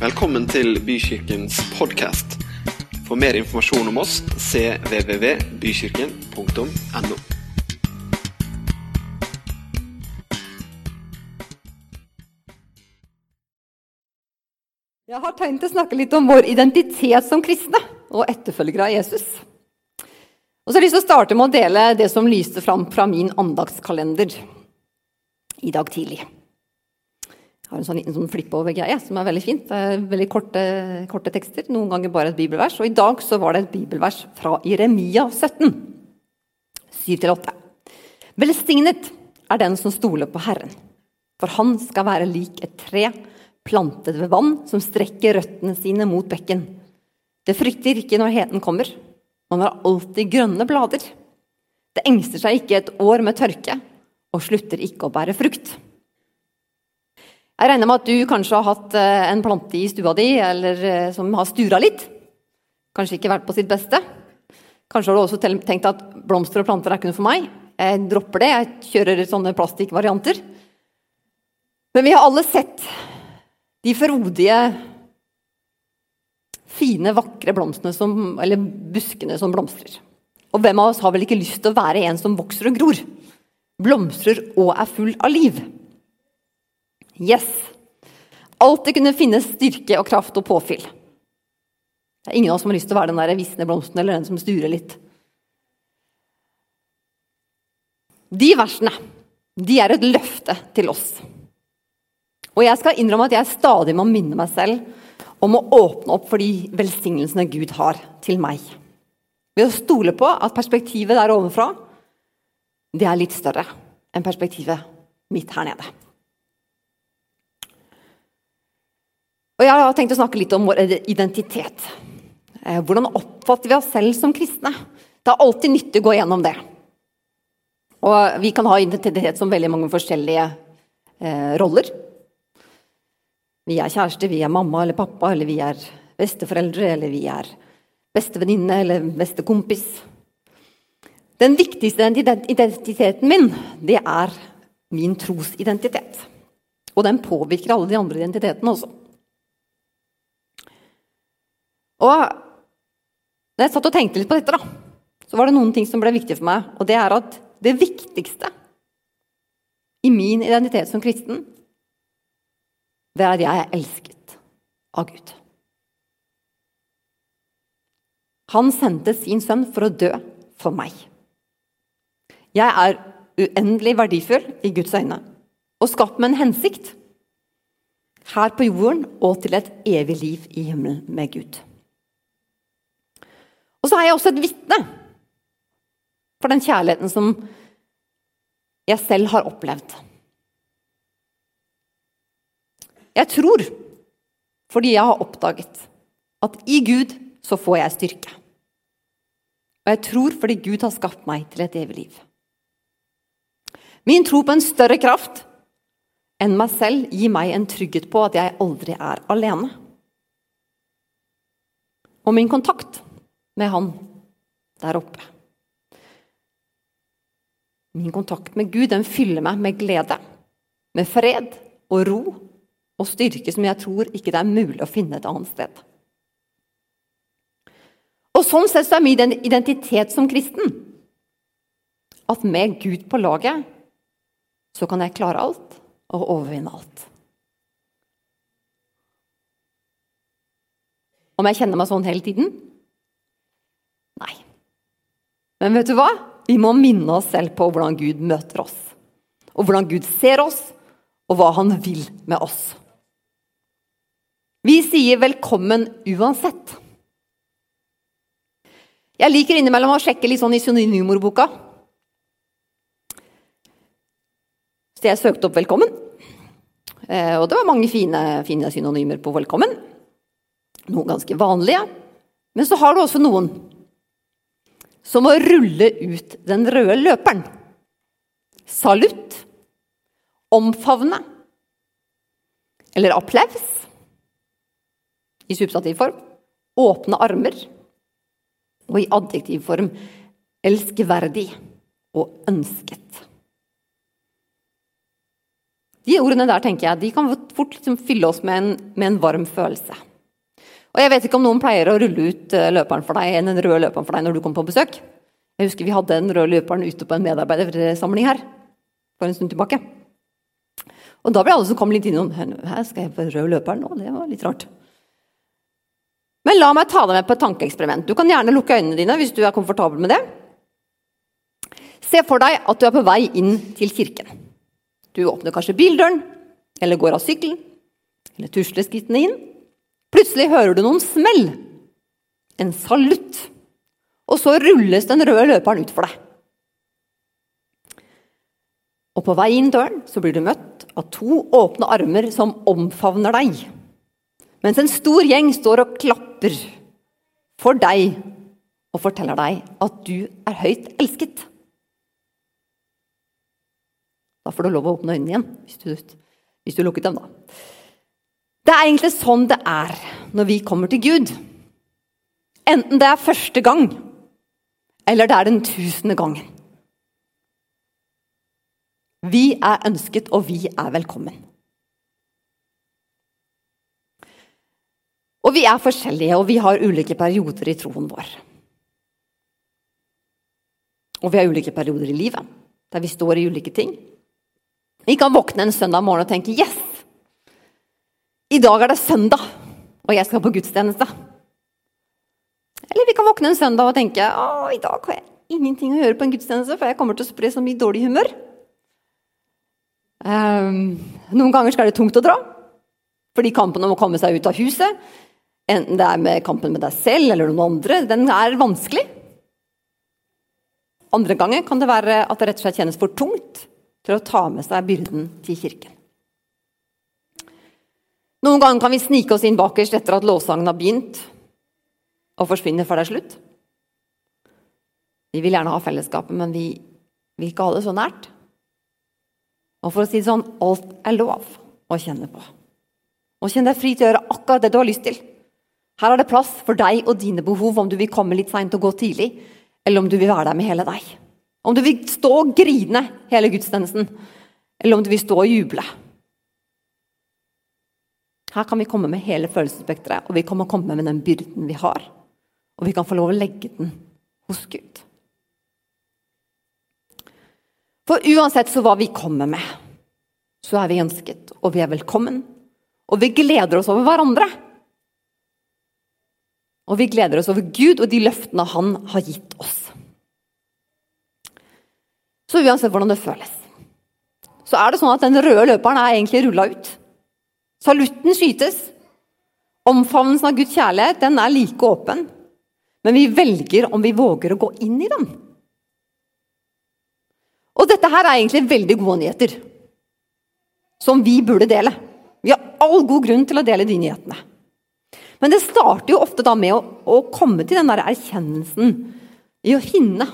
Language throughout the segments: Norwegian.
Velkommen til Bykirkens podkast. For mer informasjon om oss cvvvbykirken.no. Jeg har tenkt å snakke litt om vår identitet som kristne og etterfølgere av Jesus. Og så har jeg lyst til å starte med å dele det som lyste fram fra min andagskalender i dag tidlig. Har en sånn liten sånn flipp-over-greie som er veldig fint. Det er veldig korte, korte, tekster, noen ganger bare et bibelvers. Og i dag så var det et bibelvers fra Jeremia 17, 7-8. Velsignet er den som stoler på Herren, for han skal være lik et tre plantet ved vann, som strekker røttene sine mot bekken. Det frykter ikke når heten kommer. Man har alltid grønne blader. Det engster seg ikke et år med tørke, og slutter ikke å bære frukt. Jeg regner med at du kanskje har hatt eh, en plante i stua di eller eh, som har stura litt. Kanskje ikke vært på sitt beste. Kanskje har du også tenkt at blomster og planter er ikke noe for meg. Jeg dropper det, jeg kjører sånne plastikkvarianter. Men vi har alle sett de frodige, fine, vakre blomstene som, eller buskene som blomstrer. Og hvem av oss har vel ikke lyst til å være en som vokser og gror? Blomstrer og er full av liv. Yes. Alltid kunne finnes styrke og kraft og påfyll. Det er ingen av oss som har lyst til å være den der visne blomsten eller den som sturer litt. De versene de er et løfte til oss. Og jeg skal innrømme at jeg stadig må minne meg selv om å åpne opp for de velsignelsene Gud har til meg. Ved å stole på at perspektivet der ovenfra det er litt større enn perspektivet mitt her nede. Og Jeg har tenkt å snakke litt om vår identitet. Eh, hvordan oppfatter vi oss selv som kristne? Det er alltid nyttig å gå gjennom det. Og Vi kan ha identitet som veldig mange forskjellige eh, roller. Vi er kjæreste, vi er mamma eller pappa, eller vi er besteforeldre, eller vi er bestevenninne eller bestekompis. Den viktigste identiteten min, det er min trosidentitet. Og den påvirker alle de andre identitetene også. Og da jeg satt og tenkte litt på dette, da, så var det noen ting som ble viktig for meg. Og det er at det viktigste i min identitet som kristen, det er at jeg er elsket av Gud. Han sendte sin sønn for å dø for meg. Jeg er uendelig verdifull i Guds øyne og skapt med en hensikt. Her på jorden og til et evig liv i himmelen med Gud. Og så er jeg også et vitne for den kjærligheten som jeg selv har opplevd. Jeg tror fordi jeg har oppdaget at i Gud så får jeg styrke. Og jeg tror fordi Gud har skapt meg til et evig liv. Min tro på en større kraft enn meg selv gir meg en trygghet på at jeg aldri er alene. Og min kontakt med Han der oppe Min kontakt med Gud den fyller meg med glede, med fred og ro og styrke som jeg tror ikke det er mulig å finne et annet sted. Og Sånn sett så er min identitet som kristen at med Gud på laget så kan jeg klare alt og overvinne alt. Om jeg kjenner meg sånn hele tiden? Nei. Men vet du hva? Vi må minne oss selv på hvordan Gud møter oss. Og hvordan Gud ser oss, og hva han vil med oss. Vi sier velkommen uansett. Jeg liker innimellom å sjekke litt sånn i synonymordboka. Så jeg søkte opp 'velkommen'. Eh, og det var mange fine, fine synonymer på 'velkommen'. Noen ganske vanlige. Men så har du også noen som å rulle ut den røde løperen. Salutt. Omfavne. Eller applaus i substantivform, åpne armer, og i adjektivform elskverdig og ønsket. De ordene der tenker jeg, de kan fort liksom fylle oss med en, med en, varm følelse. Og Jeg vet ikke om noen pleier å rulle ut eh, løperen for deg, den røde løperen for deg når du kommer på besøk. Jeg husker Vi hadde den røde løperen ute på en medarbeidersamling her for en stund tilbake. Og Da ble alle som kom litt innom Her skal jeg på rød løperen nå? Det var litt rart. Men la meg ta deg med på et tankeeksperiment. Du kan gjerne lukke øynene dine hvis du er komfortabel med det. Se for deg at du er på vei inn til kirken. Du åpner kanskje bildøren, eller går av sykkelen, eller tusler skrittene inn. Plutselig hører du noen smell. En salutt. Og så rulles den røde løperen ut for deg. Og på vei inn døren så blir du møtt av to åpne armer som omfavner deg. Mens en stor gjeng står og klapper for deg og forteller deg at du er høyt elsket. Da får du lov å åpne øynene igjen, hvis du, hvis du lukket dem, da. Det er egentlig sånn det er når vi kommer til Gud. Enten det er første gang, eller det er den tusende gangen. Vi er ønsket, og vi er velkommen. Og vi er forskjellige, og vi har ulike perioder i troen vår. Og vi har ulike perioder i livet, der vi står i ulike ting. Vi kan våkne en søndag morgen og tenke 'yes', i dag er det søndag, og jeg skal på gudstjeneste. Eller vi kan våkne en søndag og tenke 'å, i dag har jeg ingenting å gjøre på en gudstjeneste', for jeg kommer til å spre så mye dårlig humør'. Um, noen ganger skal det tungt å dra, fordi kampen om å komme seg ut av huset, enten det er med kampen med deg selv eller noen andre, den er vanskelig. Andre ganger kan det være at det rett og slett kjennes for tungt til å ta med seg byrden til kirken. Noen ganger kan vi snike oss inn bakerst etter at lovsangen har begynt, og forsvinne før det er slutt. Vi vil gjerne ha fellesskapet, men vi vil ikke ha det så nært. Og for å si det sånn alt er lov å kjenne på. Og kjenn deg fri til å gjøre akkurat det du har lyst til. Her er det plass for deg og dine behov, om du vil komme litt seint og gå tidlig, eller om du vil være der med hele deg. Om du vil stå og grine hele gudstjenesten, eller om du vil stå og juble. Her kan vi komme med hele følelsesspekteret, og vi kan komme med den byrden vi har. Og vi kan få lov å legge den hos Gud. For uansett så hva vi kommer med, så er vi ønsket, og vi er velkommen. Og vi gleder oss over hverandre. Og vi gleder oss over Gud og de løftene han har gitt oss. Så uansett hvordan det føles, så er det sånn at den røde løperen er egentlig rulla ut. Salutten skytes. Omfavnelsen av Guds kjærlighet den er like åpen. Men vi velger om vi våger å gå inn i den. Og dette her er egentlig veldig gode nyheter, som vi burde dele. Vi har all god grunn til å dele de nyhetene. Men det starter jo ofte da med å, å komme til den der erkjennelsen i å finne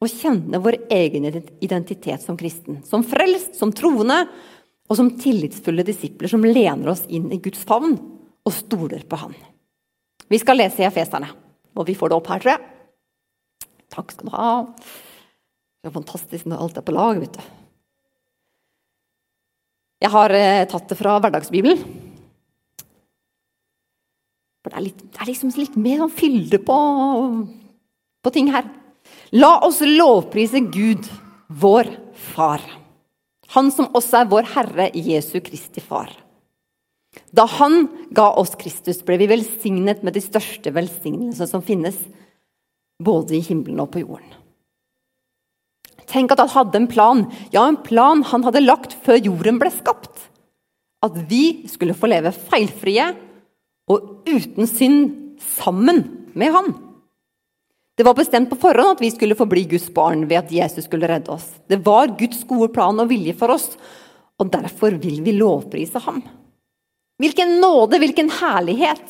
og kjenne vår egen identitet som kristen. Som frelst, som troende og som tillitsfulle disipler som lener oss inn i Guds favn og stoler på Han. Vi skal lese i Efeserne, og vi får det opp her, tror jeg. Takk skal du ha. Det er fantastisk når alt er på lag, vet du. Jeg har eh, tatt det fra Hverdagsbibelen. For det er, litt, det er liksom litt mer sånn fylde på, på ting her. La oss lovprise Gud, vår Far. Han som også er vår Herre Jesu Kristi Far. Da Han ga oss Kristus, ble vi velsignet med de største velsignelsene som finnes, både i himmelen og på jorden. Tenk at han hadde en plan, ja, en plan han hadde lagt før jorden ble skapt. At vi skulle få leve feilfrie og uten synd sammen med han. Det var bestemt på forhånd at vi skulle få bli Guds barn ved at Jesus skulle redde oss. Det var Guds gode plan og vilje for oss, og derfor vil vi lovprise ham. Hvilken nåde, hvilken herlighet!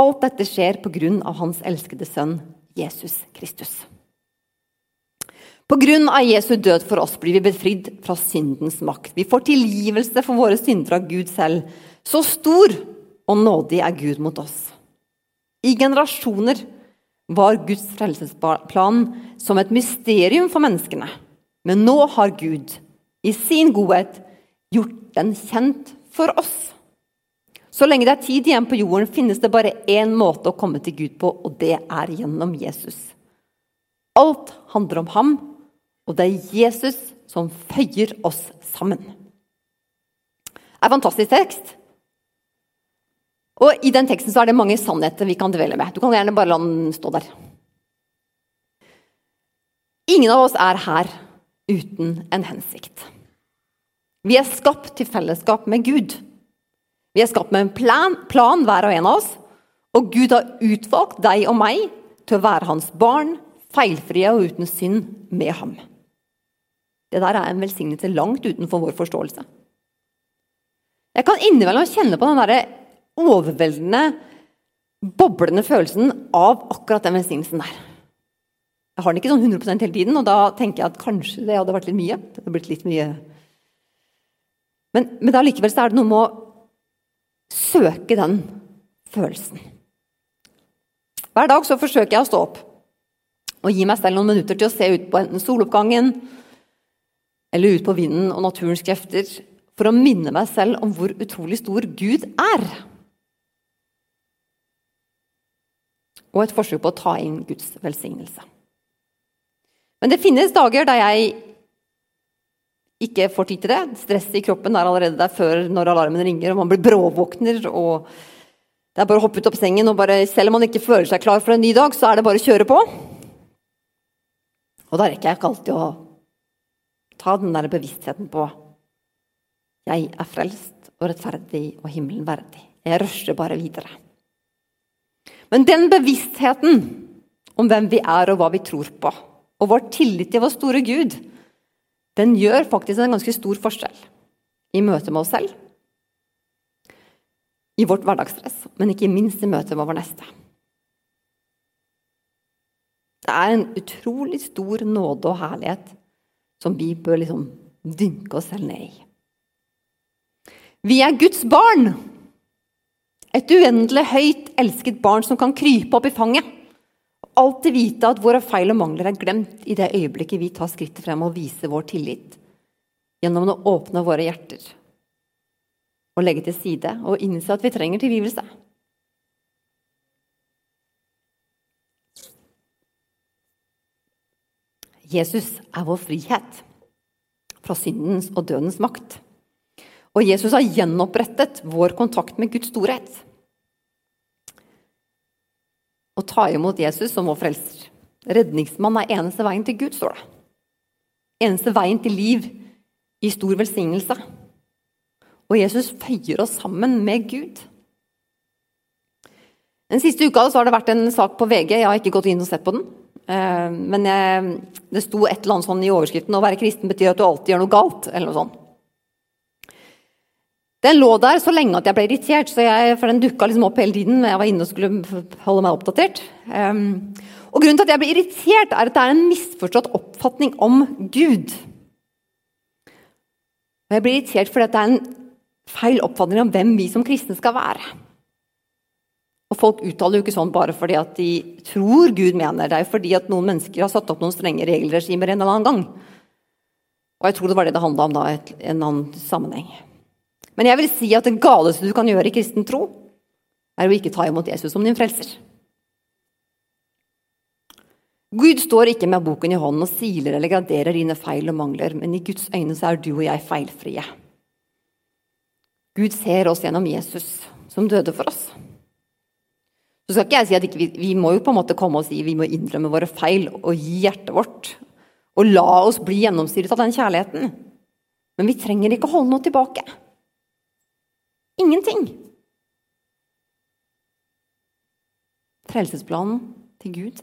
Alt dette skjer på grunn av hans elskede sønn Jesus Kristus. På grunn av Jesu død for oss blir vi befridd fra syndens makt. Vi får tilgivelse for våre synder av Gud selv. Så stor og nådig er Gud mot oss. I generasjoner var Guds frelsesplan som et mysterium for menneskene. Men nå har Gud, i sin godhet, gjort den kjent for oss. Så lenge det er tid igjen på jorden, finnes det bare én måte å komme til Gud på, og det er gjennom Jesus. Alt handler om ham, og det er Jesus som føyer oss sammen. Det er en fantastisk tekst. Og I den teksten så er det mange sannheter vi kan dvele med. Du kan gjerne bare la den stå der. Ingen av oss er her uten en hensikt. Vi er skapt til fellesskap med Gud. Vi er skapt med en plan, plan, hver og en av oss. Og Gud har utvalgt deg og meg til å være hans barn, feilfrie og uten synd med ham. Det der er en velsignelse langt utenfor vår forståelse. Jeg kan innimellom kjenne på den der overveldende, boblende følelsen av akkurat den velsignelsen der. Jeg har den ikke sånn 100% hele tiden, og da tenker jeg at kanskje det hadde vært litt mye. Det hadde blitt litt mye. Men, men allikevel er det noe med å søke den følelsen. Hver dag så forsøker jeg å stå opp og gi meg selv noen minutter til å se ut på enten soloppgangen eller ut på vinden og naturens krefter for å minne meg selv om hvor utrolig stor Gud er. Og et forsøk på å ta inn Guds velsignelse. Men det finnes dager der jeg ikke får tid til det. Stresset i kroppen er allerede der før når alarmen ringer og man blir bråvåkner. og Det er bare å hoppe ut av sengen og bare, selv om man ikke føler seg klar for en ny dag, så er det bare å kjøre på. Og da rekker jeg ikke alltid å ta den der bevisstheten på Jeg er frelst og rettferdig og himmelen verdig. Jeg rusher bare videre. Men den bevisstheten om hvem vi er og hva vi tror på, og vår tillit til vår store Gud, den gjør faktisk en ganske stor forskjell i møte med oss selv, i vårt hverdagsstress, men ikke minst i møte med vår neste. Det er en utrolig stor nåde og herlighet som vi bør liksom dynke oss selv ned i. Vi er Guds barn! Et uendelig høyt elsket barn som kan krype opp i fanget alltid vite at våre feil og mangler er glemt i det øyeblikket vi tar skrittet frem og viser vår tillit gjennom å åpne våre hjerter og legge til side og innse at vi trenger tilgivelse. Jesus er vår frihet fra syndens og dødens makt. Og Jesus har gjenopprettet vår kontakt med Guds storhet å ta imot Jesus som vår frelser. Redningsmann er eneste veien til Gud, står det. Eneste veien til liv i stor velsignelse. Og Jesus føyer oss sammen med Gud. Den siste uka har det vært en sak på VG. Jeg har ikke gått inn og sett på den. Eh, men jeg, det sto et eller annet sånn i overskriften 'Å være kristen betyr at du alltid gjør noe galt'. eller noe sånt. Den lå der så lenge at jeg ble irritert, jeg, for den dukka liksom opp hele tiden. jeg var inne og skulle holde meg oppdatert. Um, og Grunnen til at jeg ble irritert, er at det er en misforstått oppfatning om Gud. Og jeg blir irritert fordi det er en feil oppfatning om hvem vi som kristne skal være. Og Folk uttaler jo ikke sånn bare fordi at de tror Gud mener det, er fordi at noen mennesker har satt opp noen strenge regelregimer en eller annen gang. Og jeg tror det var det det handla om da, i en annen sammenheng. Men jeg vil si at det galeste du kan gjøre i kristen tro, er å ikke ta imot Jesus som din frelser. Gud står ikke med boken i hånden og siler eller graderer dine feil og mangler, men i Guds øyne så er du og jeg feilfrie. Gud ser oss gjennom Jesus, som døde for oss. Så skal ikke jeg si at vi, vi må jo på en måte komme og si vi må innrømme våre feil og gi hjertet vårt. Og la oss bli gjennomstyret av den kjærligheten. Men vi trenger ikke holde noe tilbake. Ingenting. Frelsesplanen til Gud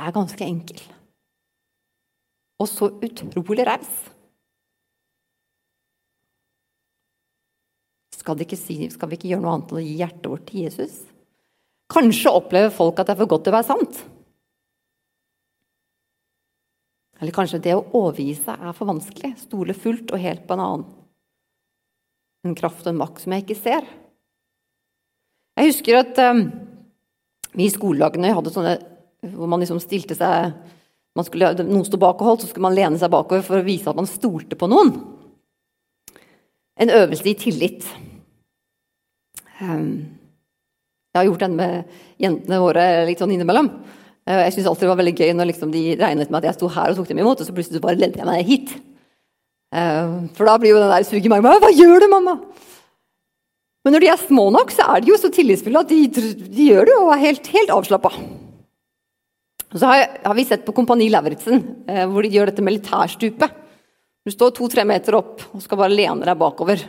er ganske enkel. Og så utrolig raus. Skal, skal, vi ikke gjøre noe annet enn å gi hjertet vårt til Jesus? Kanskje opplever folk at det er for godt til å være sant. Eller kanskje det å overgi seg er for vanskelig. Stole fullt og helt på en annen en kraft og en makt som jeg ikke ser. Jeg husker at um, vi i skolelagene hadde sånne hvor man liksom stilte seg skulle, Noen sto bak og holdt, så skulle man lene seg bakover for å vise at man stolte på noen. en øvelse i tillit. Um, jeg har gjort den med jentene våre litt sånn innimellom. Uh, jeg syns alltid det var veldig gøy når liksom de regnet med at jeg sto her og tok dem imot, og så plutselig bare ledde jeg meg hit. Uh, for da blir jo den der suget i magen Hva gjør du, mamma? Men når de er små nok, så er de jo så tillitsfulle at de, de gjør det og er helt, helt avslappa. Så har, har, vi sett på Kompani Lauritzen, eh, hvor de gjør dette militærstupet. Du står to-tre meter opp og skal bare lene deg bakover.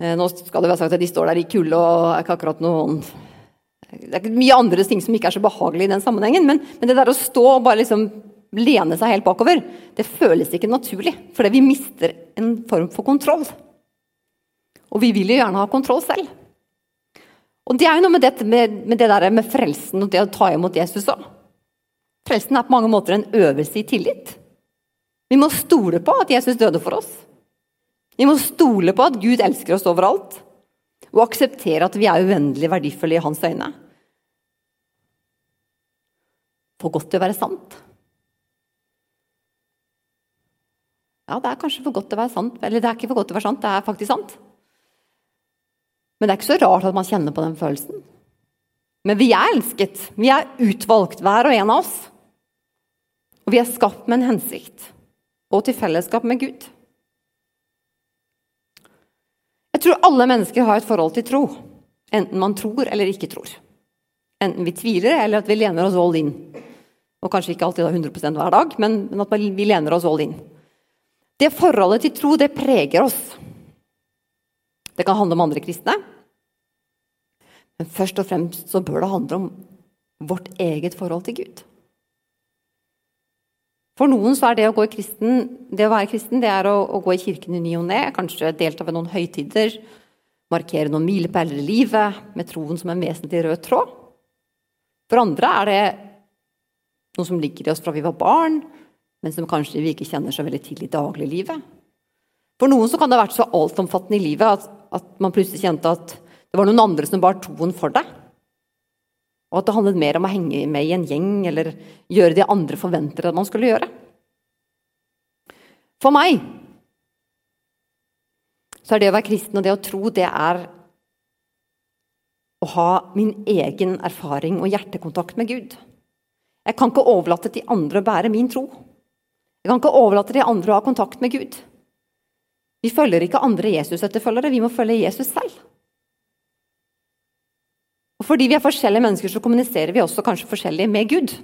Eh, nå skal det være sagt at de står der i kulde og er ikke akkurat noen Det er ikke mye andre ting som ikke er så behagelig i den sammenhengen, men, men det der å stå og bare liksom lene seg helt bakover, det føles ikke naturlig. Fordi vi mister en form for kontroll. Og vi vil jo gjerne ha kontroll selv. Og det er jo noe med, dette, med, med det der med frelsen og det å ta imot Jesus òg. Frelsen er på mange måter en øvelse i tillit. Vi må stole på at Jesus døde for oss. Vi må stole på at Gud elsker oss overalt, og akseptere at vi er uendelig verdifulle i hans øyne. For godt til å være sant. Ja, det er kanskje for godt til å være sant. Eller det er ikke for godt til å være sant, det er faktisk sant. Men det er ikke så rart at man kjenner på den følelsen. Men vi er elsket. Vi er utvalgt, hver og en av oss. Og vi er skapt med en hensikt, og til fellesskap med Gud. Jeg tror alle mennesker har et forhold til tro, enten man tror eller ikke tror. Enten vi tviler, eller at vi lener oss all in. Og kanskje ikke alltid 100% hver dag, men at vi lener oss all in. Det forholdet til tro, det preger oss. Det kan handle om andre kristne. Men først og fremst så bør det handle om vårt eget forhold til Gud. For noen så er det å, gå i kristen, det å være kristen det er å, å gå i kirken i ny og ne, kanskje delta ved noen høytider, markere noen milepæler i livet med troen som en vesentlig rød tråd. For andre er det noe som ligger i oss fra vi var barn, men som kanskje vi ikke kjenner så veldig til i dagliglivet. For noen så kan det ha vært så altomfattende i livet at, at man plutselig kjente at det var noen andre som bar troen for deg. Og at det handlet mer om å henge med i en gjeng eller gjøre det andre forventer at man skulle gjøre. For meg så er det å være kristen og det å tro, det er å ha min egen erfaring og hjertekontakt med Gud. Jeg kan ikke overlate til andre å bære min tro. Jeg kan ikke overlate de andre å ha kontakt med Gud. Vi følger ikke andre Jesus-etterfølgere, vi må følge Jesus selv. Og fordi vi er forskjellige mennesker, så kommuniserer vi også kanskje forskjellig med Gud.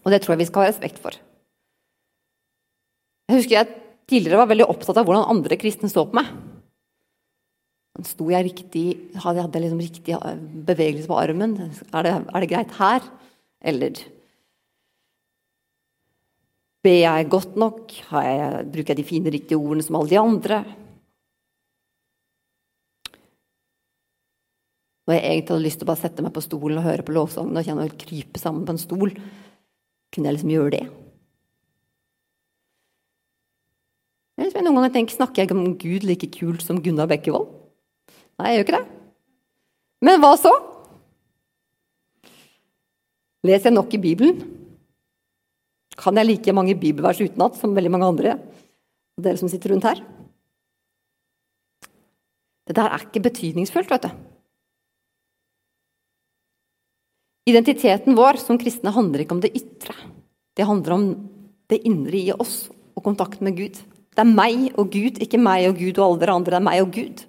Og det tror jeg vi skal ha respekt for. Jeg husker jeg tidligere var veldig opptatt av hvordan andre kristne så på meg. Sto jeg riktig, hadde jeg liksom riktig bevegelse på armen? Er det, er det greit her? Eller Ber jeg godt nok? Jeg, bruker jeg de fine, riktige ordene som alle de andre? Når jeg egentlig hadde lyst til å bare sette meg på stolen og høre på lovsangen og kjenne å krype sammen på en stol, kunne jeg liksom gjøre det. Jeg noen ganger tenker, Snakker jeg om Gud like kult som Gunnar Bekkevold? Nei, jeg gjør ikke det. Men hva så? Leser jeg nok i Bibelen? Kan jeg like mange bibelvers utenat som veldig mange andre? Og dere som sitter rundt her? Det der er ikke betydningsfullt, vet du. Identiteten vår som kristne handler ikke om det ytre. Det handler om det indre i oss og kontakt med Gud. Det er meg og Gud, ikke meg og Gud og alle dere andre. Det er meg og Gud.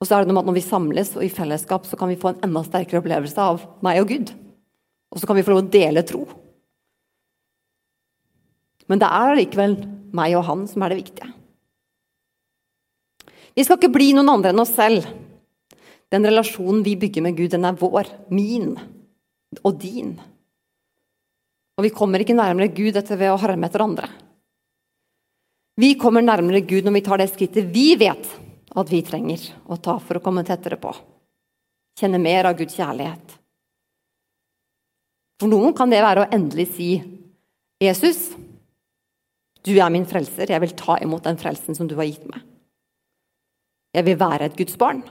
Og så er det noe med at når vi samles og i fellesskap, så kan vi få en enda sterkere opplevelse av meg og Gud. Og så kan vi få lov å dele tro. Men det er allikevel meg og han som er det viktige. Vi skal ikke bli noen andre enn oss selv. Den relasjonen vi bygger med Gud, den er vår, min og din. Og vi kommer ikke nærmere Gud etter ved å harme etter andre. Vi kommer nærmere Gud når vi tar det skrittet vi vet at vi trenger å ta for å komme tettere på. Kjenne mer av Guds kjærlighet. For noen kan det være å endelig si, 'Jesus, du er min frelser. Jeg vil ta imot den frelsen som du har gitt meg.' Jeg vil være et Guds barn.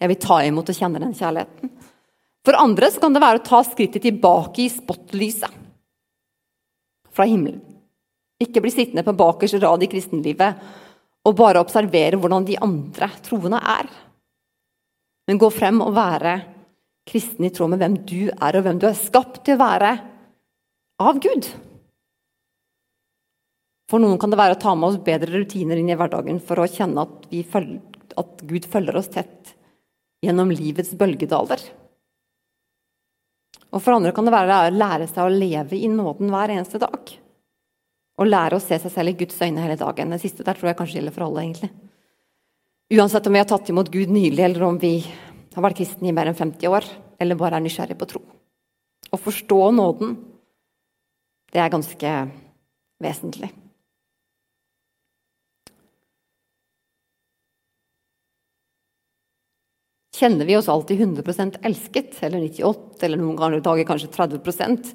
Jeg vil ta imot og kjenne den kjærligheten. For andre så kan det være å ta skrittet tilbake i spotlyset fra himmelen. Ikke bli sittende på bakerste rad i kristenlivet og bare observere hvordan de andre troende er. Men gå frem og være kristen i tråd med hvem du er, og hvem du er skapt til å være av Gud. For noen kan det være å ta med oss bedre rutiner inn i hverdagen for å kjenne at, følger, at Gud følger oss tett gjennom livets bølgedaler. Og for andre kan det være å lære seg å leve i nåden hver eneste dag. Og lære å se seg selv i Guds øyne hele dagen. Det siste der tror jeg kanskje gjelder for alle. egentlig. Uansett om vi har tatt imot Gud nylig, eller om vi har vært kristne i mer enn 50 år, eller bare er nysgjerrig på tro. Å forstå nåden, det er ganske vesentlig. Kjenner vi oss alltid 100% elsket, eller 98 eller noen ganger dager kanskje 30%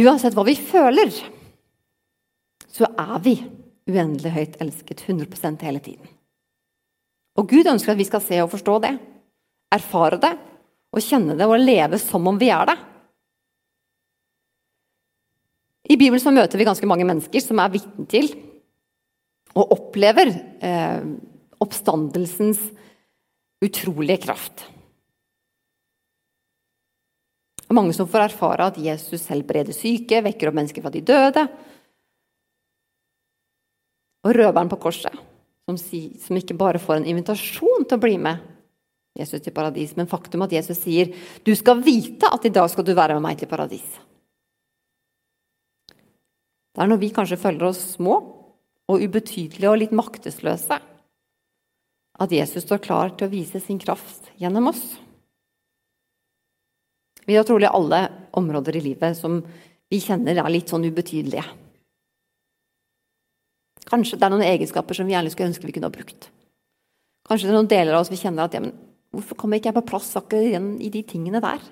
Uansett hva vi føler, så er vi uendelig høyt elsket 100% hele tiden. Og Gud ønsker at vi skal se og forstå det, erfare det og kjenne det og leve som om vi er det. I Bibelen så møter vi ganske mange mennesker som er vitne til og opplever eh, oppstandelsens utrolige kraft. Det mange som får erfare at Jesus helbreder syke, vekker opp mennesker fra de døde. Og røveren på korset, som, som, ikke bare får en invitasjon til å bli med Jesus til paradis, men faktum at Jesus sier du skal vite at i dag skal du være med meg til paradis. Det er når vi kanskje føler oss små og ubetydelige og litt maktesløse, at Jesus står klar til å vise sin kraft gjennom oss. Vi har trolig alle områder i livet som vi kjenner er litt sånn ubetydelige. Kanskje det er noen egenskaper som vi gjerne skulle ønske vi kunne ha brukt. Kanskje det er noen deler av oss vi kjenner at ja, men hvorfor kommer ikke jeg på plass akkurat i de tingene der?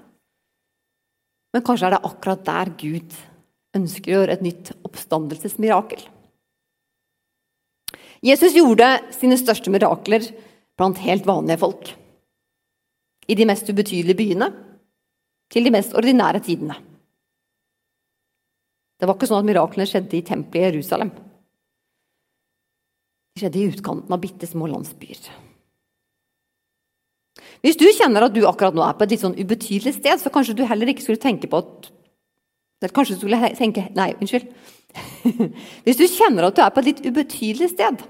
Men kanskje er det akkurat der Gud ønsker å gjøre et nytt oppstandelsesmirakel. Jesus gjorde sine største mirakler blant helt vanlige folk. I de mest ubetydelige byene til de mest ordinære tidene. Det var ikke sånn at miraklene skjedde i tempelet i Jerusalem. De skjedde i utkanten av bitte små landsbyer. Hvis du kjenner at du akkurat nå er på et litt sånn ubetydelig sted, så kanskje du heller ikke skulle tenke på at Kanskje du skulle tenke Nei, unnskyld. Hvis du kjenner at du er på et litt ubetydelig sted,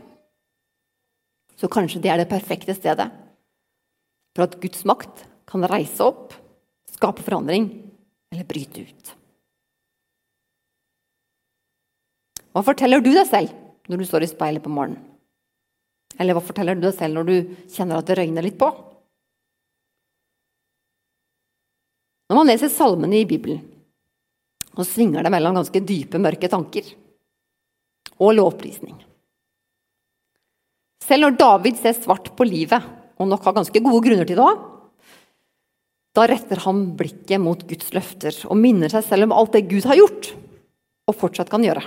så kanskje det er det perfekte stedet for at Guds makt kan reise opp, skape forandring eller bryte ut. Hva forteller du deg selv når du står i speilet på morgenen? Eller hva forteller du deg selv når du kjenner at det røyner litt på? Når man leser salmene i Bibelen, og svinger det mellom ganske dype, mørke tanker og lovprisning. Selv når David ser svart på livet, og nok har ganske gode grunner til det òg, da retter han blikket mot Guds løfter og minner seg selv om alt det Gud har gjort, og fortsatt kan gjøre.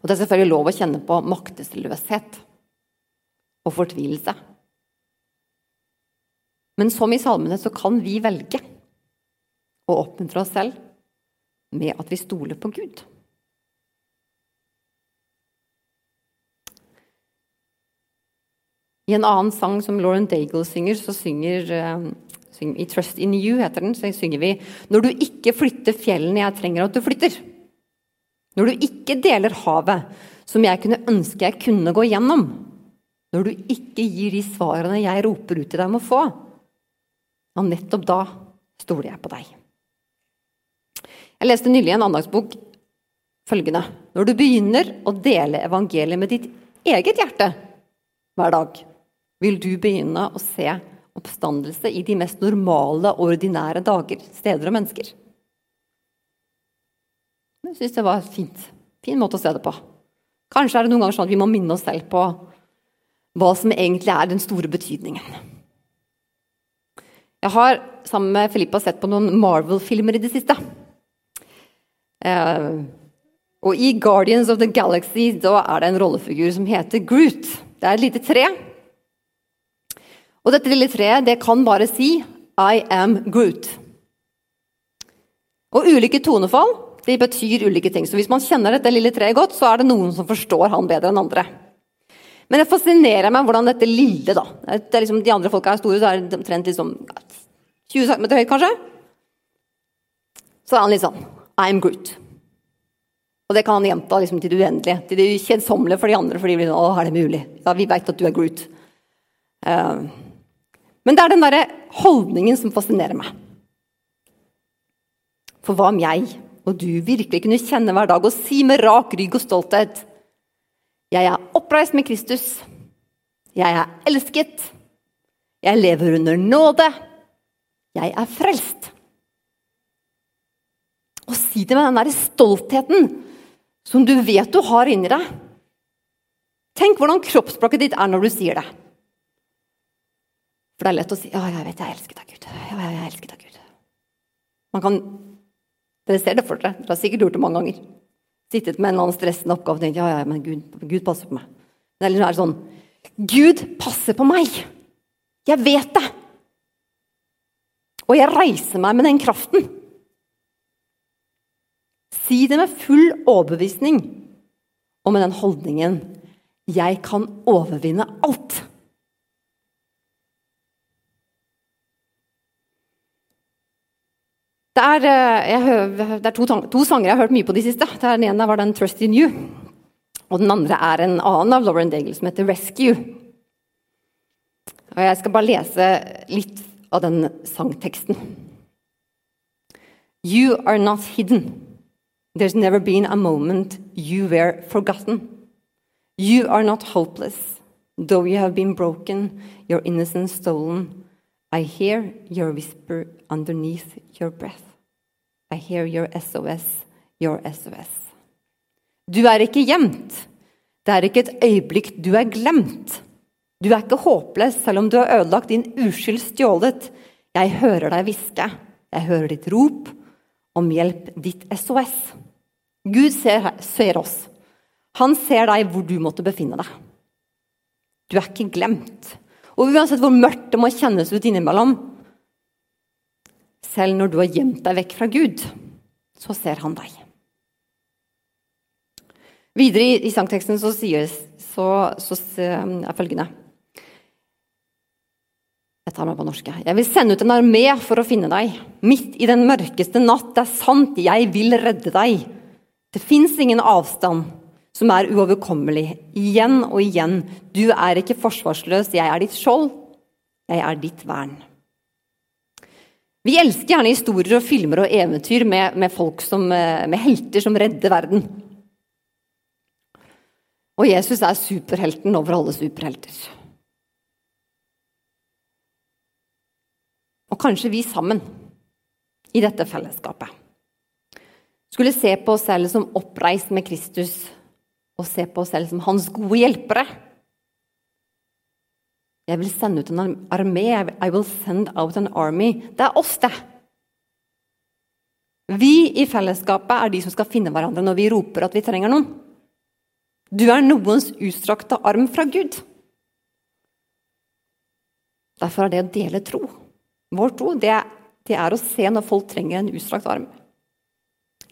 Og Det er selvfølgelig lov å kjenne på maktesløshet og fortvilelse. Men som i salmene så kan vi velge å oppmuntre oss selv med at vi stoler på Gud. I en annen sang som Lauren Daigle synger, så synger, uh, i 'Trust in You' heter den, så synger vi 'Når du ikke flytter fjellene jeg trenger at du flytter'. Når du ikke deler havet som jeg kunne ønske jeg kunne gå gjennom. Når du ikke gir de svarene jeg roper ut til deg om å få. Ja, nettopp da stoler jeg på deg. Jeg leste nylig en andagsbok følgende Når du begynner å dele evangeliet med ditt eget hjerte hver dag, vil du begynne å se oppstandelse i de mest normale ordinære dager, steder og mennesker. Jeg syns det var en fin måte å se det på. Kanskje er det noen ganger sånn at vi må minne oss selv på hva som egentlig er den store betydningen. Jeg har sammen med Filippa sett på noen Marvel-filmer i det siste. Eh, og i Guardians of the Galaxy da er det en rollefigur som heter Groot. Det er et lite tre. Og dette lille treet det kan bare si 'I am Groot'. Og ulike tonefall de betyr ulike ting. Så hvis man kjenner dette lille treet godt, så er det noen som forstår han bedre enn andre. Men det fascinerer meg hvordan dette lille da, det er liksom, De andre folka er store, så er det omtrent liksom 20 cm høyt, kanskje. Så er han litt sånn I'm Groot. Og det kan han gjenta liksom, til det uendelige. Til det kjedsommelige for de andre. for de blir sånn, å, er det mulig? Ja, vi veit at du er Groot. Uh, men det er den derre holdningen som fascinerer meg. For hva om jeg og du virkelig kunne kjenne hver dag og si med rak rygg og stolthet Jeg er oppreist med Kristus. Jeg er elsket. Jeg lever under nåde. Jeg er frelst. Og si det med den der stoltheten som du vet du har inni deg. Tenk hvordan kroppsspråket ditt er når du sier det. For det er lett å si 'Ja, jeg vet jeg elsker deg, Gud'. Ja, jeg elsker deg, Gud. Man kan, Dere ser det for dere. Dere har sikkert gjort det mange ganger. Sittet med en eller annen stressende oppgave og tenkt 'Ja, ja, men Gud, Gud passer på meg'. Det er sånn Gud passer på meg! Jeg vet det! Og jeg reiser meg med den kraften. Si det med full overbevisning og med den holdningen 'Jeg kan overvinne alt'. Det er, jeg, det er to, to, sanger jeg har hørt mye på de siste. Den ene var den 'Trust in You'. Og den andre er en annen av Lauren Daigle som heter 'Rescue'. Og Jeg skal bare lese litt av den sangteksten. You are not hidden. There's never been a moment you were forgotten. You are not hopeless, though you have been broken, your innocence stolen. I hear your whisper underneath your breath. I hear your SOS, your SOS. Du er ikke gjemt. Det er ikke et øyeblikk du er glemt. Du er ikke håpløs selv om du har ødelagt din uskyld stjålet. Jeg hører deg hviske. Jeg hører ditt rop om hjelp, ditt SOS. Gud ser, ser oss. Han ser deg hvor du måtte befinne deg. Du er ikke glemt. Og uansett hvor mørkt det må kjennes ut innimellom, selv når du har gjemt deg vekk fra Gud, så ser han deg. Videre i, i sangteksten så sies så, så, er følgende Jeg tar meg på norsk. Jeg vil sende ut en armé for å finne deg. Midt i den mørkeste natt. Det er sant, jeg vil redde deg. Det fins ingen avstand som er uoverkommelig. Igjen og igjen. Du er ikke forsvarsløs, jeg er ditt skjold. Jeg er ditt vern. Vi elsker gjerne historier og filmer og eventyr med, med folk som, eh, med helter som redder verden. Og Jesus er superhelten over alle superhelter. Og kanskje vi sammen, i dette fellesskapet, skulle se på oss selv som oppreist med Kristus og se på oss selv som hans gode hjelpere. Jeg vil sende ut en armé. I will send out an army. Det er oss, det. Vi i fellesskapet er de som skal finne hverandre når vi roper at vi trenger noen. Du er noens utstrakte arm fra Gud. Derfor er det å dele tro. Vår tro det det er å se når folk trenger en utstrakt arm.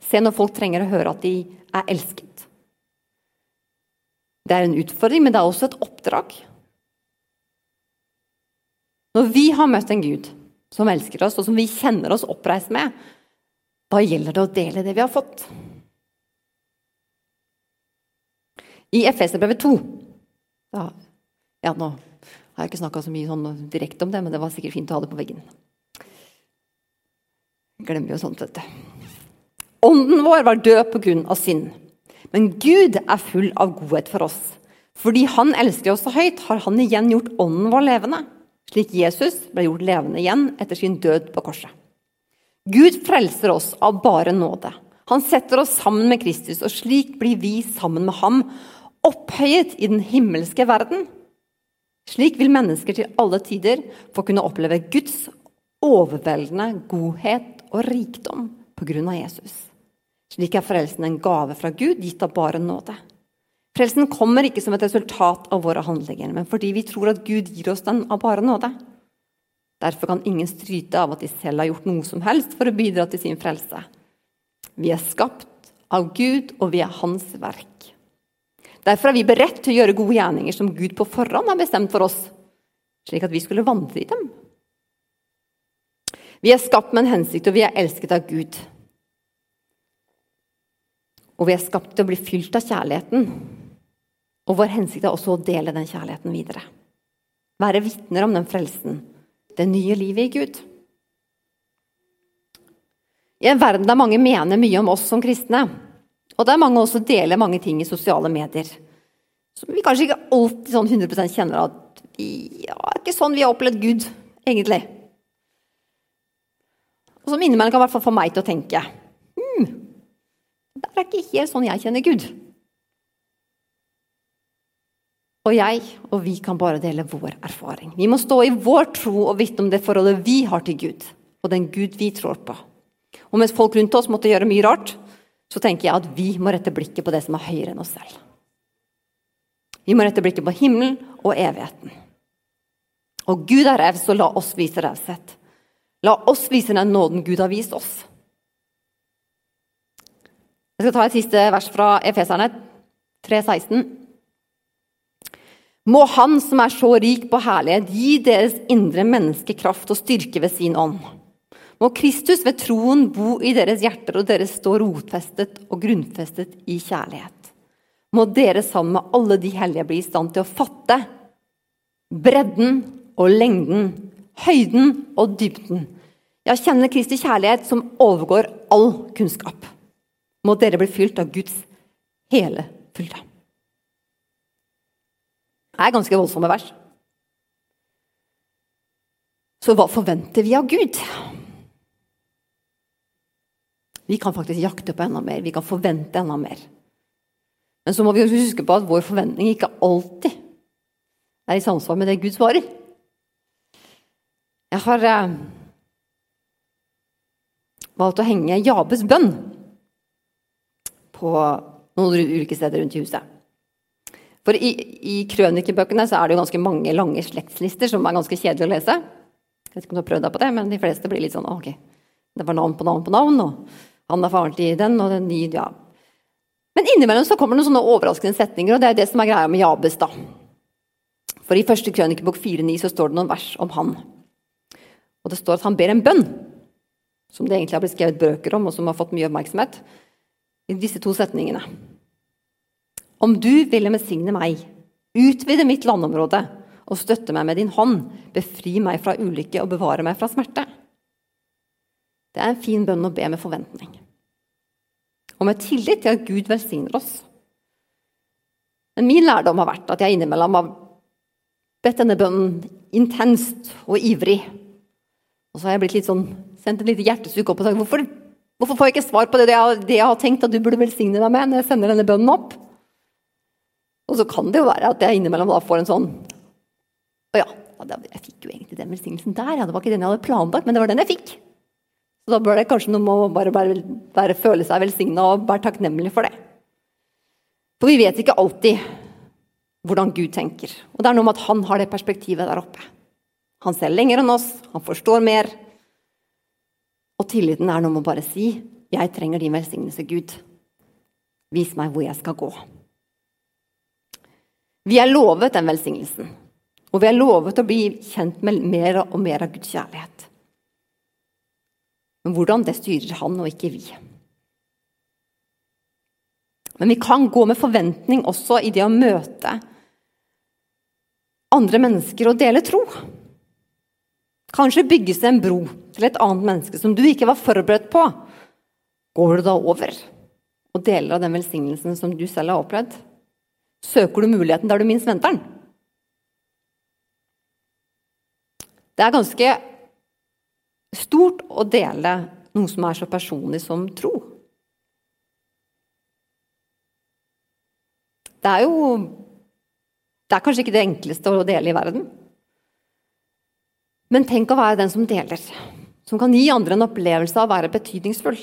Se når folk trenger å høre at de er elsket. Det er en utfordring, men det er også et oppdrag. Når vi har møtt en Gud som elsker oss, og som vi kjenner oss oppreist med, da gjelder det å dele det vi har fått. I Efeserbrevet 2 ja, ja, nå har jeg ikke snakka så mye sånn direkte om det, men det var sikkert fint å ha det på veggen. Glemmer jo sånt, vet du. Ånden vår var død av synd. Men Gud er full av godhet for oss. Fordi Han elsker oss så høyt, har Han igjen gjort ånden vår levende slik Jesus ble gjort levende igjen etter sin død på korset. Gud frelser oss av bare nåde. Han setter oss sammen med Kristus, og slik blir vi sammen med ham opphøyet i den himmelske verden. Slik vil mennesker til alle tider få kunne oppleve Guds overveldende godhet og rikdom på grunn av Jesus. Slik er frelsen en gave fra Gud, gitt av bare nåde. Frelsen kommer ikke som et resultat av våre handlinger, men fordi vi tror at Gud gir oss den av bare nåde. Derfor kan ingen stryte av at de selv har gjort noe som helst for å bidra til sin frelse. Vi er skapt av Gud, og vi er Hans verk. Derfor er vi beredt til å gjøre gode gjerninger som Gud på forhånd har bestemt for oss, slik at vi skulle vandre i dem. Vi er skapt med en hensikt, og vi er elsket av Gud. Og vi er skapt til å bli fylt av kjærligheten. Og vår hensikt er også å dele den kjærligheten videre. Være vitner om den frelsen, det nye livet i Gud. I en verden der mange mener mye om oss som kristne, og der mange også deler mange ting i sosiale medier, som vi kanskje ikke alltid sånn 100% kjenner at vi ja, er ikke sånn vi har opplevd Gud, egentlig. Og som innimellom kan i hvert fall få meg til å tenke det er ikke helt sånn jeg kjenner Gud. Og jeg og vi kan bare dele vår erfaring. Vi må stå i vår tro og vitne om det forholdet vi har til Gud, og den Gud vi tror på. Og mens folk rundt oss måtte gjøre mye rart, så tenker jeg at vi må rette blikket på det som er høyere enn oss selv. Vi må rette blikket på himmelen og evigheten. Og Gud er raus, så la oss vise raushet. La oss vise den nåden Gud har vist oss. Jeg skal ta et siste vers fra Efeserne 3,16. Må Han som er så rik på herlighet, gi deres indre menneske kraft og styrke ved sin ånd. Må Kristus ved troen bo i deres hjerter, og dere stå rotfestet og grunnfestet i kjærlighet. Må dere sammen med alle de hellige bli i stand til å fatte bredden og lengden, høyden og dybden. Ja, kjenne Kristi kjærlighet som overgår all kunnskap må dere bli fylt av Guds hele fylde. Det er ganske voldsomme vers. Så hva forventer vi av Gud? Vi kan faktisk jakte på enda mer, vi kan forvente enda mer. Men så må vi huske på at vår forventning ikke alltid er i samsvar med det Gud svarer. Jeg har eh, valgt å henge Jabes bønn på noen ulike steder rundt i huset. For i, i krønikebøkene så er det jo ganske mange lange slektslister som er ganske kjedelige å lese. Jeg vet ikke om du har prøvd deg på det, men de fleste blir litt sånn ok, det var navn på navn på navn, og han er faren til den, og den nye, ja. Men innimellom så kommer det noen sånne overraskende setninger, og det er det som er greia med Jabes. da. For i første krønikebok 4.9 så står det noen vers om han. Og det står at han ber en bønn, som det egentlig har blitt skrevet bøker om, og som har fått mye oppmerksomhet i disse to setningene. Om du ville velsigne meg, utvide mitt landområde og støtte meg med din hånd, befri meg fra ulykke og bevare meg fra smerte. Det er en fin bønn å be med forventning. Og med tillit til at Gud velsigner oss. Men min lærdom har vært at jeg innimellom har bedt denne bønnen intenst og ivrig. Og så har jeg blitt litt sånn, sendt et lite hjertesukk opp og sagt hvorfor Hvorfor får jeg ikke svar på det jeg, det jeg har tenkt at du burde velsigne deg med når jeg sender denne bønnen opp? Og så kan det jo være at jeg innimellom da får en sånn Å ja, jeg fikk jo egentlig den velsignelsen der, ja. Det var ikke den jeg hadde planlagt, men det var den jeg fikk. Så da bør det kanskje noe med å bare, bare, bare føle seg velsigna og være takknemlig for det. For vi vet ikke alltid hvordan Gud tenker. Og det er noe med at han har det perspektivet der oppe. Han ser lenger enn oss, han forstår mer. Og tilliten er noe med å bare si 'Jeg trenger din velsignelse, Gud'. Vis meg hvor jeg skal gå. Vi er lovet den velsignelsen, og vi er lovet å bli kjent med mer og mer av Guds kjærlighet. Men hvordan, det styrer han og ikke vi. Men vi kan gå med forventning også i det å møte andre mennesker og dele tro. Kanskje bygges det en bro til et annet menneske som du ikke var forberedt på. Går du da over og deler av den velsignelsen som du selv har opplevd? Søker du muligheten der du minst venter den? Det er ganske stort å dele noe som er så personlig som tro. Det er jo Det er kanskje ikke det enkleste å dele i verden. Men tenk å være den som deler, som kan gi andre en opplevelse av å være betydningsfull.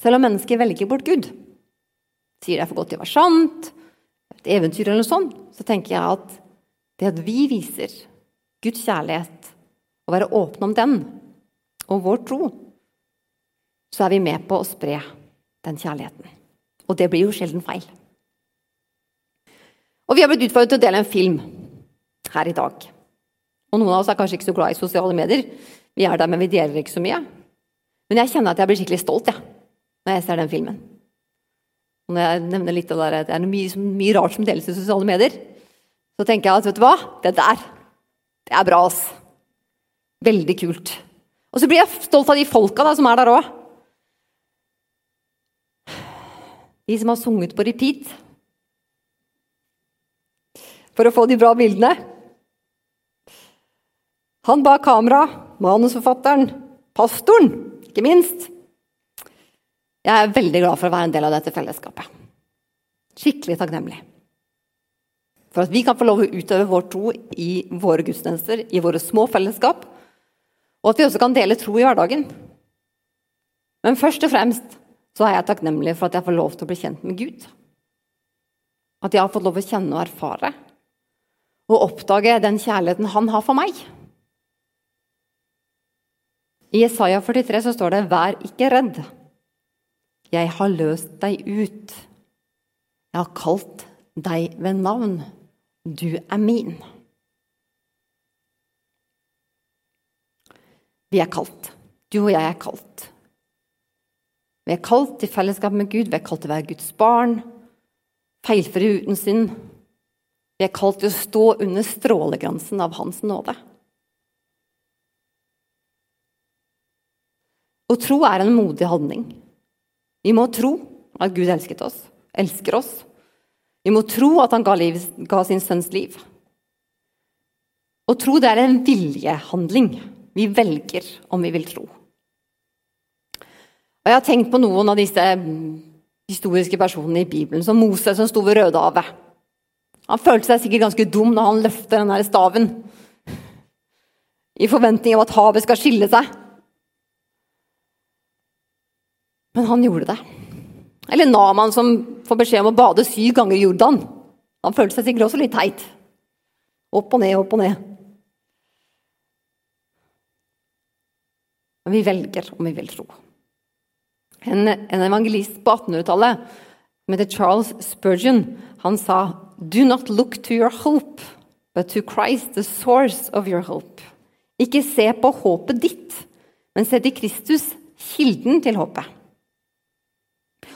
Selv om mennesker velger bort Gud, sier det er for godt til å være sant, et eventyr eller noe sånt, så tenker jeg at det at vi viser Guds kjærlighet, og være åpne om den og vår tro, så er vi med på å spre den kjærligheten. Og det blir jo sjelden feil. Og vi har blitt utfordret til å dele en film her i dag. Og noen av oss er kanskje ikke så glad i sosiale medier. Vi er der, men vi deler ikke så mye. Men jeg kjenner at jeg blir skikkelig stolt jeg, når jeg ser den filmen. Og når jeg nevner litt av det, det er mye, mye rart som deles i sosiale medier, så tenker jeg at vet du hva, det der, det er bra, ass. Veldig kult. Og så blir jeg stolt av de folka da, som er der òg. De som har sunget på repeat for å få de bra bildene. Han bak kamera, manusforfatteren, pastoren, ikke minst. Jeg er veldig glad for å være en del av dette fellesskapet. Skikkelig takknemlig. For at vi kan få lov å utøve vår tro i våre gudstjenester, i våre små fellesskap. Og at vi også kan dele tro i hverdagen. Men først og fremst så er jeg takknemlig for at jeg får lov til å bli kjent med Gud. At jeg har fått lov å kjenne og erfare og oppdage den kjærligheten han har for meg. I Isaiah 43 så står det 'Vær ikke redd'. Jeg har løst deg ut. Jeg har kalt deg ved navn. Du er min. Vi er kalt. Du og jeg er kalt. Vi er kalt til fellesskap med Gud, vi er kalt til å være Guds barn, feilfri uten synd. Vi er kalt til å stå under strålegrensen av Hans nåde. Å tro er en modig handling. Vi må tro at Gud elsket oss, elsker oss. Vi må tro at han ga, liv, ga sin sønns liv. Å tro det er en viljehandling. Vi velger om vi vil tro. Og Jeg har tenkt på noen av disse historiske personene i Bibelen, som Moses som sto ved Rødehavet. Han følte seg sikkert ganske dum når han løfter den staven i forventning av at havet skal skille seg. Men han gjorde det. Eller Naman som får beskjed om å bade syv ganger i Jordan. Han følte seg sikkert også litt teit. Opp og ned, opp og ned. Men vi velger om vi vil tro. En, en evangelist på 1800-tallet som heter Charles Spurgeon, han sa Do not look to your hope, but to Christ, the source of your hope. Ikke se på håpet ditt, men se til Kristus, kilden til håpet.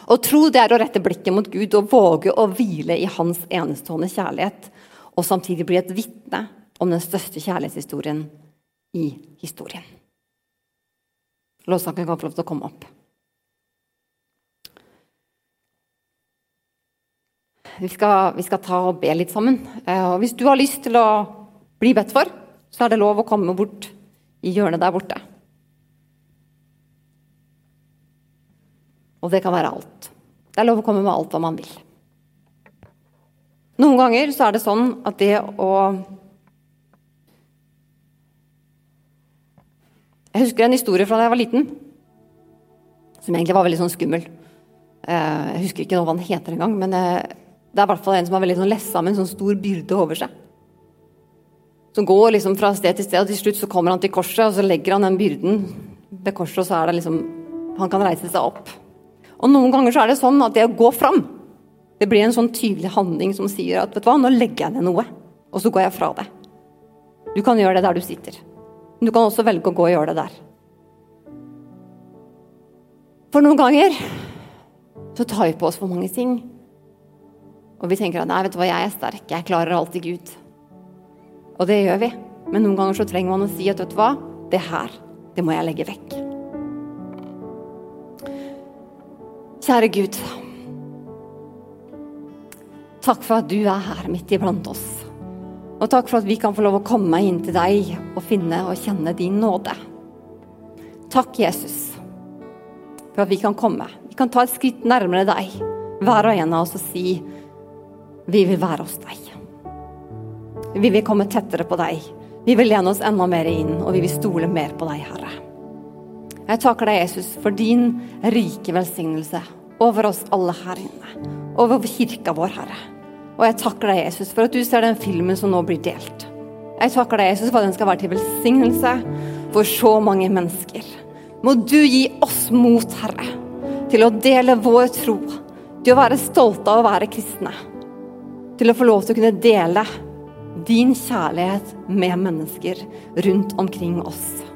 Å tro det er å rette blikket mot Gud og våge å hvile i Hans enestående kjærlighet, og samtidig bli et vitne om den største kjærlighetshistorien i historien. Lovsangen kan få lov til å komme opp. Vi skal, vi skal, ta og be litt sammen. Eh, og hvis du har lyst til å bli bedt for, så er det lov å komme bort i hjørnet der borte. Og det kan være alt. Det er lov å komme med alt hva man vil. Noen ganger så er det sånn at det å Jeg husker en historie fra da jeg var liten, som egentlig var veldig sånn skummel. Eh, jeg husker ikke hva den heter engang, men eh, det er i hvert fall en som har veldig sånn lessa med en sånn stor byrde over seg. Som går liksom fra sted til sted, og til slutt så kommer han til korset, og så legger han den byrden ved korset, og så er det liksom Han kan reise seg opp. Og noen ganger så er det sånn at det å gå fram, det blir en sånn tydelig handling som sier at vet du hva, nå legger jeg ned noe, og så går jeg fra det. Du kan gjøre det der du sitter. Men du kan også velge å gå og gjøre det der. For noen ganger så tar vi på oss for mange ting og vi tenker at nei, vet du hva, jeg er sterk, jeg klarer alltid Gud. Og det gjør vi. Men noen ganger så trenger man å si at vet du hva, det her, det må jeg legge vekk. Kjære Gud. Takk for at du er her midt iblant oss. Og takk for at vi kan få lov å komme inn til deg og finne og kjenne din nåde. Takk, Jesus, for at vi kan komme. Vi kan ta et skritt nærmere deg, hver og en av oss, og si vi vil være hos deg. Vi vil komme tettere på deg. Vi vil lene oss enda mer inn, og vi vil stole mer på deg, Herre. Jeg takker deg, Jesus, for din rike velsignelse over oss alle her inne. Over kirka vår, Herre. Og jeg takker deg, Jesus, for at du ser den filmen som nå blir delt. Jeg takker deg, Jesus, for at den skal være til velsignelse for så mange mennesker. Må du gi oss mot, Herre, til å dele vår tro, til å være stolte av å være kristne, til å få lov til å kunne dele din kjærlighet med mennesker rundt omkring oss.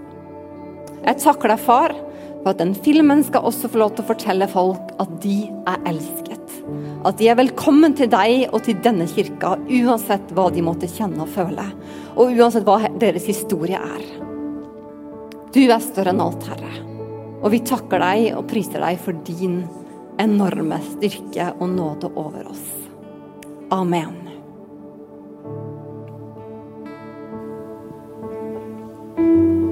Jeg takler far for at den filmen skal også få lov til å fortelle folk at de er elsket. At de er velkommen til deg og til denne kirka, uansett hva de måtte kjenne og føle. Og uansett hva deres historie er. Du er større enn alt, Herre. Og vi takker deg og priser deg for din enorme styrke og nåde over oss. Amen. thank